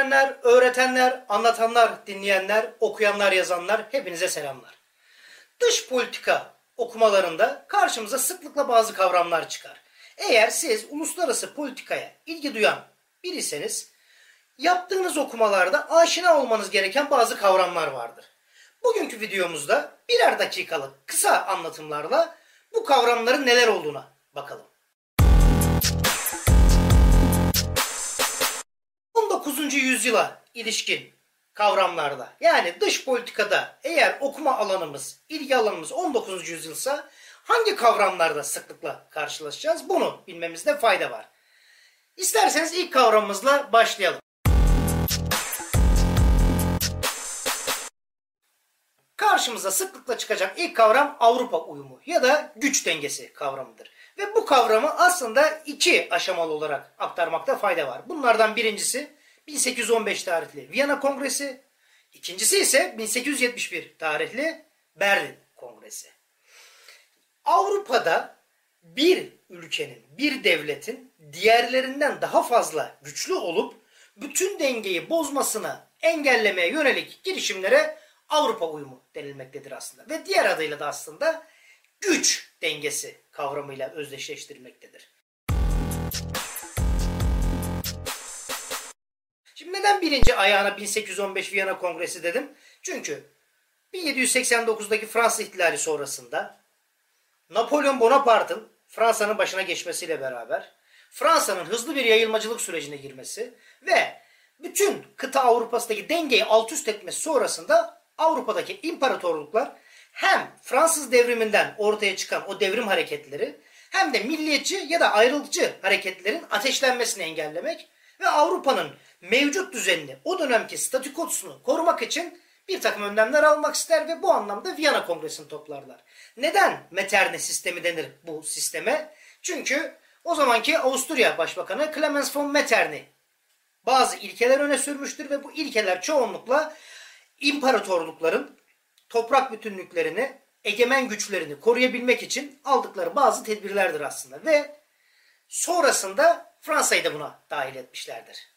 öğrenenler, öğretenler, anlatanlar, dinleyenler, okuyanlar, yazanlar hepinize selamlar. Dış politika okumalarında karşımıza sıklıkla bazı kavramlar çıkar. Eğer siz uluslararası politikaya ilgi duyan biriyseniz yaptığınız okumalarda aşina olmanız gereken bazı kavramlar vardır. Bugünkü videomuzda birer dakikalık kısa anlatımlarla bu kavramların neler olduğuna bakalım. Yüzyıla ilişkin kavramlarda yani dış politikada eğer okuma alanımız, ilgi alanımız 19. yüzyılsa hangi kavramlarda sıklıkla karşılaşacağız bunu bilmemizde fayda var. İsterseniz ilk kavramımızla başlayalım. Karşımıza sıklıkla çıkacak ilk kavram Avrupa uyumu ya da güç dengesi kavramıdır. Ve bu kavramı aslında iki aşamalı olarak aktarmakta fayda var. Bunlardan birincisi 1815 tarihli Viyana Kongresi, ikincisi ise 1871 tarihli Berlin Kongresi. Avrupa'da bir ülkenin, bir devletin diğerlerinden daha fazla güçlü olup bütün dengeyi bozmasını engellemeye yönelik girişimlere Avrupa uyumu denilmektedir aslında. Ve diğer adıyla da aslında güç dengesi kavramıyla özdeşleştirilmektedir. Şimdi neden birinci ayağına 1815 Viyana Kongresi dedim? Çünkü 1789'daki Fransız ihtilali sonrasında Napolyon Bonaparte'ın Fransa'nın başına geçmesiyle beraber Fransa'nın hızlı bir yayılmacılık sürecine girmesi ve bütün kıta Avrupa'sındaki dengeyi alt üst etmesi sonrasında Avrupa'daki imparatorluklar hem Fransız devriminden ortaya çıkan o devrim hareketleri hem de milliyetçi ya da ayrılıkçı hareketlerin ateşlenmesini engellemek ve Avrupa'nın mevcut düzenini, o dönemki statükosunu korumak için bir takım önlemler almak ister ve bu anlamda Viyana Kongresi'ni toplarlar. Neden Metternich sistemi denir bu sisteme? Çünkü o zamanki Avusturya Başbakanı Clemens von Metternich bazı ilkeler öne sürmüştür ve bu ilkeler çoğunlukla imparatorlukların toprak bütünlüklerini, egemen güçlerini koruyabilmek için aldıkları bazı tedbirlerdir aslında ve sonrasında Fransa'yı da buna dahil etmişlerdir.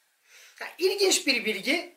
Yani ilginç bir bilgi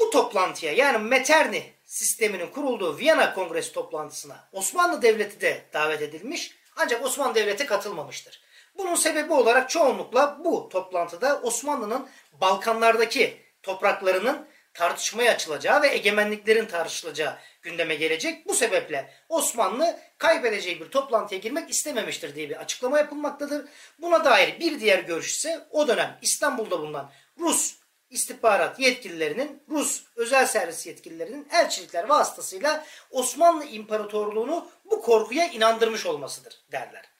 bu toplantıya yani Metternich sisteminin kurulduğu Viyana Kongresi toplantısına Osmanlı Devleti de davet edilmiş ancak Osmanlı Devleti katılmamıştır. Bunun sebebi olarak çoğunlukla bu toplantıda Osmanlı'nın Balkanlardaki topraklarının tartışmaya açılacağı ve egemenliklerin tartışılacağı gündeme gelecek. Bu sebeple Osmanlı kaybedeceği bir toplantıya girmek istememiştir diye bir açıklama yapılmaktadır. Buna dair bir diğer görüş ise o dönem İstanbul'da bulunan Rus istihbarat yetkililerinin, Rus özel servis yetkililerinin elçilikler vasıtasıyla Osmanlı İmparatorluğunu bu korkuya inandırmış olmasıdır derler.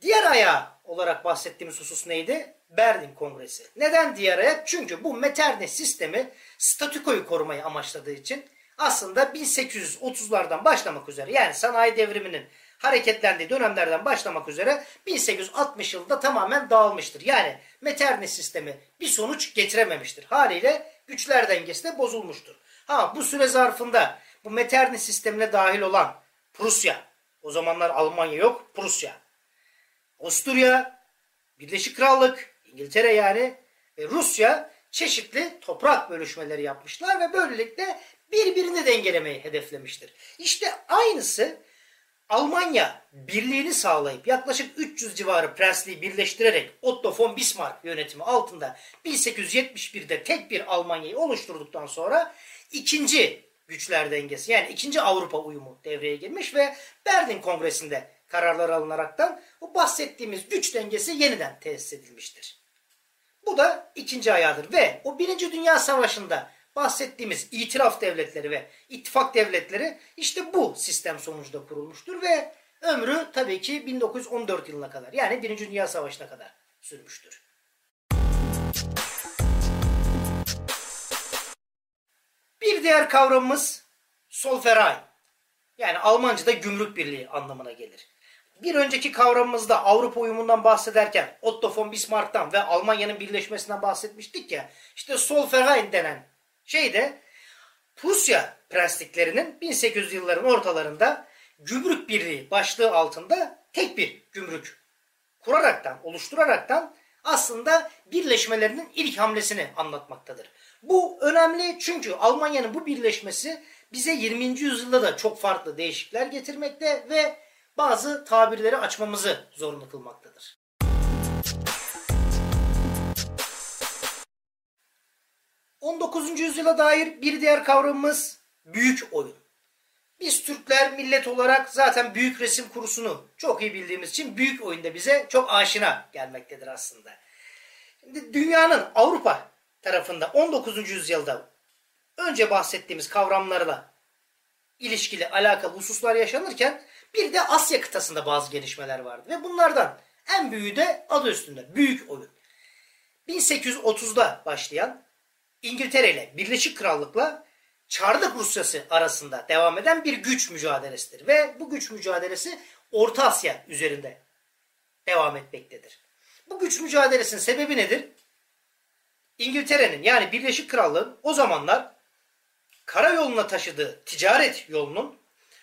Diğer ayağı olarak bahsettiğimiz husus neydi? Berlin Kongresi. Neden diğer? Çünkü bu Metternich sistemi statükoyu korumayı amaçladığı için aslında 1830'lardan başlamak üzere yani sanayi devriminin hareketlendiği dönemlerden başlamak üzere 1860 yılında tamamen dağılmıştır. Yani Metternich sistemi bir sonuç getirememiştir. Haliyle güçler dengesi de bozulmuştur. Ha bu süre zarfında bu Metternich sistemine dahil olan Prusya, o zamanlar Almanya yok, Prusya, Avusturya, Birleşik Krallık, İngiltere yani ve Rusya çeşitli toprak bölüşmeleri yapmışlar ve böylelikle birbirini dengelemeyi hedeflemiştir. İşte aynısı Almanya birliğini sağlayıp yaklaşık 300 civarı prensliği birleştirerek Otto von Bismarck yönetimi altında 1871'de tek bir Almanya'yı oluşturduktan sonra ikinci güçler dengesi yani ikinci Avrupa uyumu devreye girmiş ve Berlin Kongresi'nde kararlar alınaraktan bu bahsettiğimiz güç dengesi yeniden tesis edilmiştir. Bu da ikinci ayağıdır ve o Birinci Dünya Savaşı'nda bahsettiğimiz itiraf devletleri ve ittifak devletleri işte bu sistem sonucunda kurulmuştur ve ömrü tabii ki 1914 yılına kadar yani Birinci Dünya Savaşı'na kadar sürmüştür. Bir diğer kavramımız Solferay. Yani Almanca'da gümrük birliği anlamına gelir. Bir önceki kavramımızda Avrupa uyumundan bahsederken Otto von Bismarck'tan ve Almanya'nın birleşmesinden bahsetmiştik ya. İşte Solferay denen şey de Prusya prensliklerinin 1800 yılların ortalarında gümrük birliği başlığı altında tek bir gümrük kuraraktan, oluşturaraktan aslında birleşmelerinin ilk hamlesini anlatmaktadır. Bu önemli çünkü Almanya'nın bu birleşmesi bize 20. yüzyılda da çok farklı değişiklikler getirmekte ve bazı tabirleri açmamızı zorunlu kılmaktadır. ...19. yüzyıla dair bir diğer kavramımız büyük oyun. Biz Türkler millet olarak zaten büyük resim kurusunu çok iyi bildiğimiz için büyük oyunda bize çok aşina gelmektedir aslında. Şimdi dünyanın Avrupa tarafında 19. yüzyılda önce bahsettiğimiz kavramlarla ilişkili alakalı hususlar yaşanırken bir de Asya kıtasında bazı gelişmeler vardı. Ve bunlardan en büyüğü de adı üstünde büyük oyun. 1830'da başlayan İngiltere ile Birleşik Krallık'la Çarlık Rusyası arasında devam eden bir güç mücadelesidir. Ve bu güç mücadelesi Orta Asya üzerinde devam etmektedir. Bu güç mücadelesinin sebebi nedir? İngiltere'nin yani Birleşik Krallığın o zamanlar karayoluna taşıdığı ticaret yolunun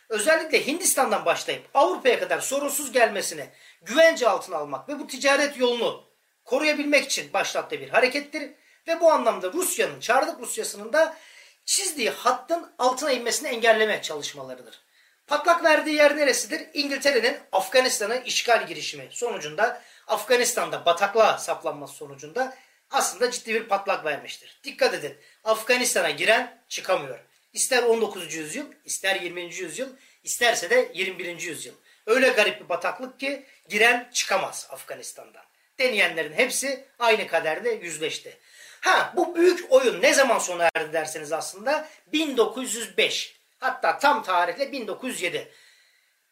özellikle Hindistan'dan başlayıp Avrupa'ya kadar sorunsuz gelmesini güvence altına almak ve bu ticaret yolunu koruyabilmek için başlattığı bir harekettir. Ve bu anlamda Rusya'nın, Çarlık Rusyası'nın da çizdiği hattın altına inmesini engelleme çalışmalarıdır. Patlak verdiği yer neresidir? İngiltere'nin Afganistan'a işgal girişimi sonucunda Afganistan'da bataklığa saplanması sonucunda aslında ciddi bir patlak vermiştir. Dikkat edin. Afganistan'a giren çıkamıyor. İster 19. yüzyıl, ister 20. yüzyıl, isterse de 21. yüzyıl. Öyle garip bir bataklık ki giren çıkamaz Afganistan'dan. Deneyenlerin hepsi aynı kaderle yüzleşti. Ha bu büyük oyun ne zaman sona erdi derseniz aslında 1905. Hatta tam tarihle 1907.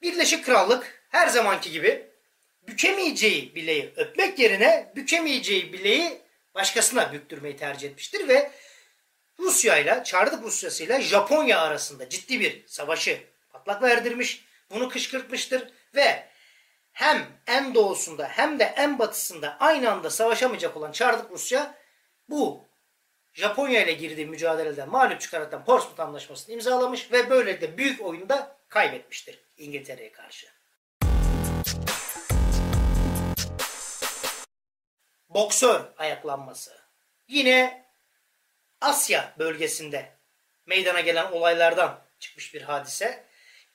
Birleşik Krallık her zamanki gibi bükemeyeceği bileği öpmek yerine bükemeyeceği bileği başkasına büktürmeyi tercih etmiştir ve Rusya ile Çarlık Rusyası ile Japonya arasında ciddi bir savaşı patlak verdirmiş. Bunu kışkırtmıştır ve hem en doğusunda hem de en batısında aynı anda savaşamayacak olan Çarlık Rusya bu Japonya ile girdiği mücadelede mağlup çıkaraktan Portsmouth Anlaşması'nı imzalamış ve böylelikle büyük oyunda kaybetmiştir İngiltere'ye karşı. Boksör ayaklanması. Yine Asya bölgesinde meydana gelen olaylardan çıkmış bir hadise.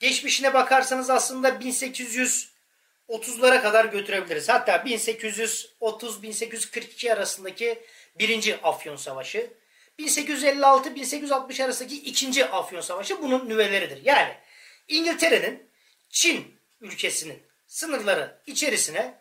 Geçmişine bakarsanız aslında 1830'lara kadar götürebiliriz. Hatta 1830-1842 arasındaki birinci Afyon Savaşı. 1856-1860 arasındaki ikinci Afyon Savaşı bunun nüveleridir. Yani İngiltere'nin Çin ülkesinin sınırları içerisine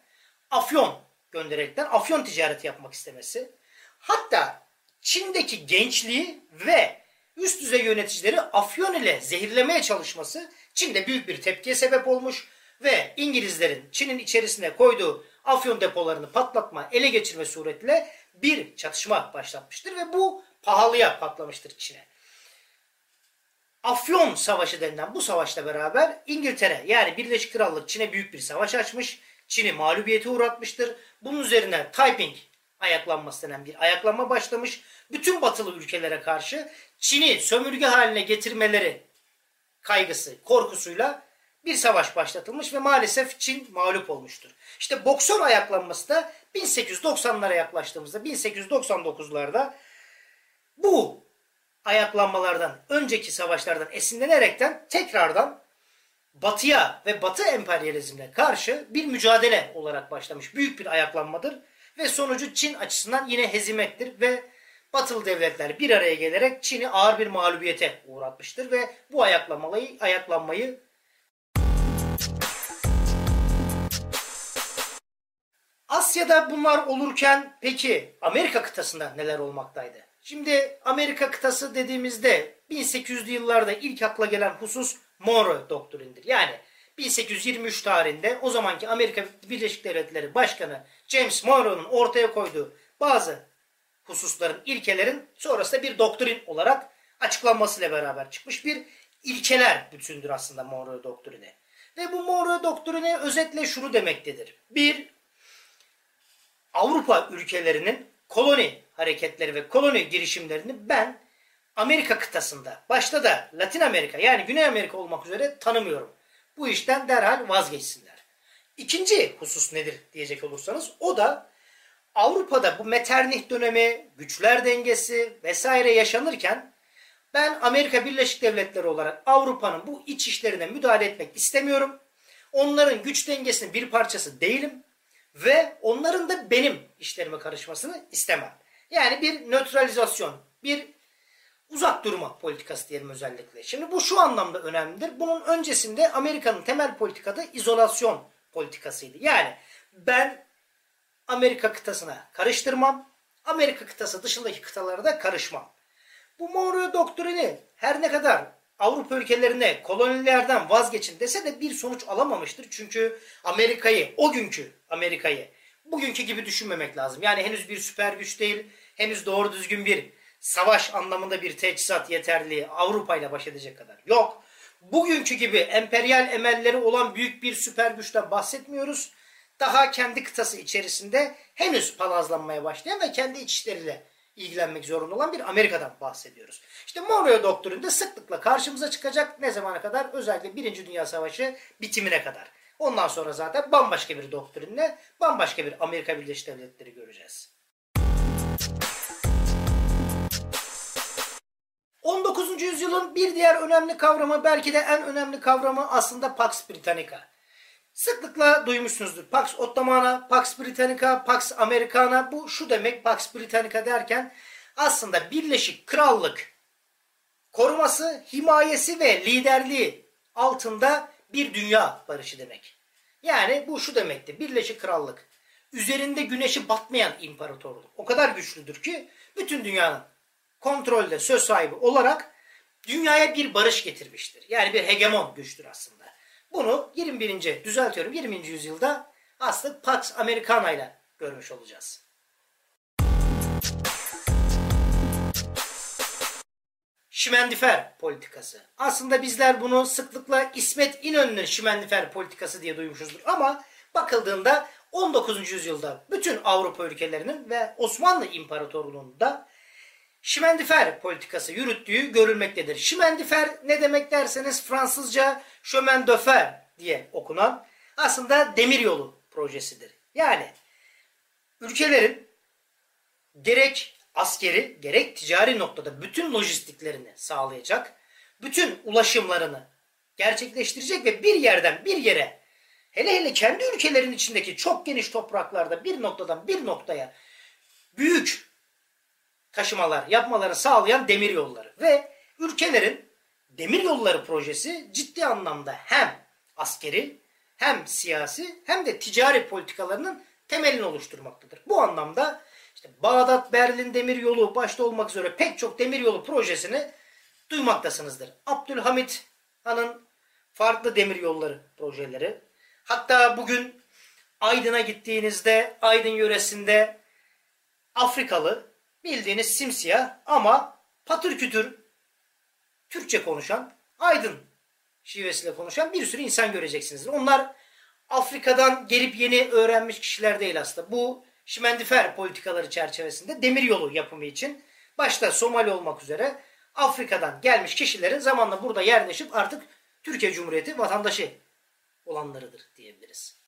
Afyon göndererekten Afyon ticareti yapmak istemesi. Hatta Çin'deki gençliği ve üst düzey yöneticileri Afyon ile zehirlemeye çalışması Çin'de büyük bir tepkiye sebep olmuş ve İngilizlerin Çin'in içerisine koyduğu Afyon depolarını patlatma, ele geçirme suretiyle bir çatışma başlatmıştır ve bu pahalıya patlamıştır Çin'e. Afyon Savaşı denilen bu savaşla beraber İngiltere yani Birleşik Krallık Çin'e büyük bir savaş açmış. Çin'i mağlubiyete uğratmıştır. Bunun üzerine Taiping ayaklanması denen bir ayaklanma başlamış. Bütün batılı ülkelere karşı Çin'i sömürge haline getirmeleri kaygısı, korkusuyla bir savaş başlatılmış ve maalesef Çin mağlup olmuştur. İşte boksör ayaklanması da 1890'lara yaklaştığımızda 1899'larda bu ayaklanmalardan önceki savaşlardan esinlenerekten tekrardan batıya ve batı emperyalizmine karşı bir mücadele olarak başlamış büyük bir ayaklanmadır ve sonucu Çin açısından yine hezimettir ve batılı devletler bir araya gelerek Çin'i ağır bir mağlubiyete uğratmıştır ve bu ayaklanmayı, ayaklanmayı Asya'da bunlar olurken peki Amerika kıtasında neler olmaktaydı? Şimdi Amerika kıtası dediğimizde 1800'lü yıllarda ilk akla gelen husus Monroe doktrindir. Yani 1823 tarihinde o zamanki Amerika Birleşik Devletleri Başkanı James Monroe'nun ortaya koyduğu bazı hususların, ilkelerin sonrasında bir doktrin olarak açıklanmasıyla beraber çıkmış bir ilkeler bütündür aslında Monroe doktrini. Ve bu Monroe doktrini özetle şunu demektedir. Bir, Avrupa ülkelerinin koloni hareketleri ve koloni girişimlerini ben Amerika kıtasında, başta da Latin Amerika yani Güney Amerika olmak üzere tanımıyorum. Bu işten derhal vazgeçsinler. İkinci husus nedir diyecek olursanız o da Avrupa'da bu Metternich dönemi, güçler dengesi vesaire yaşanırken ben Amerika Birleşik Devletleri olarak Avrupa'nın bu iç işlerine müdahale etmek istemiyorum. Onların güç dengesinin bir parçası değilim ve onların da benim işlerime karışmasını istemem. Yani bir nötralizasyon, bir uzak durma politikası diyelim özellikle. Şimdi bu şu anlamda önemlidir. Bunun öncesinde Amerika'nın temel politikada izolasyon politikasıydı. Yani ben Amerika kıtasına karıştırmam. Amerika kıtası dışındaki kıtalara da karışmam. Bu Monroe doktrini her ne kadar Avrupa ülkelerine kolonilerden vazgeçin dese de bir sonuç alamamıştır. Çünkü Amerika'yı, o günkü Amerika'yı bugünkü gibi düşünmemek lazım. Yani henüz bir süper güç değil, henüz doğru düzgün bir savaş anlamında bir teçhizat yeterli Avrupa ile baş edecek kadar yok. Bugünkü gibi emperyal emelleri olan büyük bir süper güçten bahsetmiyoruz. Daha kendi kıtası içerisinde henüz palazlanmaya başlayan ve kendi iç ilgilenmek zorunda olan bir Amerika'dan bahsediyoruz. İşte Monroe doktrinde sıklıkla karşımıza çıkacak ne zamana kadar? Özellikle Birinci Dünya Savaşı bitimine kadar. Ondan sonra zaten bambaşka bir doktrinle bambaşka bir Amerika Birleşik Devletleri göreceğiz. 19. yüzyılın bir diğer önemli kavramı belki de en önemli kavramı aslında Pax Britannica. Sıklıkla duymuşsunuzdur. Pax Ottomana, Pax Britannica, Pax Americana. Bu şu demek Pax Britannica derken aslında Birleşik Krallık koruması, himayesi ve liderliği altında bir dünya barışı demek. Yani bu şu demekti. Birleşik Krallık üzerinde güneşi batmayan imparatorluk o kadar güçlüdür ki bütün dünyanın kontrolde söz sahibi olarak dünyaya bir barış getirmiştir. Yani bir hegemon güçtür aslında. Bunu 21. düzeltiyorum 20. yüzyılda aslında Pax Americana ile görmüş olacağız. Şimendifer politikası. Aslında bizler bunu sıklıkla İsmet İnönü'nün şimendifer politikası diye duymuşuzdur. Ama bakıldığında 19. yüzyılda bütün Avrupa ülkelerinin ve Osmanlı İmparatorluğu'nda Şimendifer politikası yürüttüğü görülmektedir. Şimendifer ne demek derseniz Fransızca chemin de fer diye okunan aslında demiryolu projesidir. Yani ülkelerin gerek askeri gerek ticari noktada bütün lojistiklerini sağlayacak, bütün ulaşımlarını gerçekleştirecek ve bir yerden bir yere hele hele kendi ülkelerin içindeki çok geniş topraklarda bir noktadan bir noktaya büyük taşımalar yapmaları sağlayan demir yolları ve ülkelerin demir yolları projesi ciddi anlamda hem askeri hem siyasi hem de ticari politikalarının temelini oluşturmaktadır. Bu anlamda işte Bağdat Berlin demir yolu başta olmak üzere pek çok demir yolu projesini duymaktasınızdır. Abdülhamit Han'ın farklı demir yolları projeleri. Hatta bugün Aydın'a gittiğinizde Aydın yöresinde Afrikalı bildiğiniz simsiyah ama patır kütür Türkçe konuşan, Aydın şivesiyle konuşan bir sürü insan göreceksiniz. Onlar Afrika'dan gelip yeni öğrenmiş kişiler değil aslında. Bu şimendifer politikaları çerçevesinde demiryolu yapımı için başta Somali olmak üzere Afrika'dan gelmiş kişilerin zamanla burada yerleşip artık Türkiye Cumhuriyeti vatandaşı olanlarıdır diyebiliriz.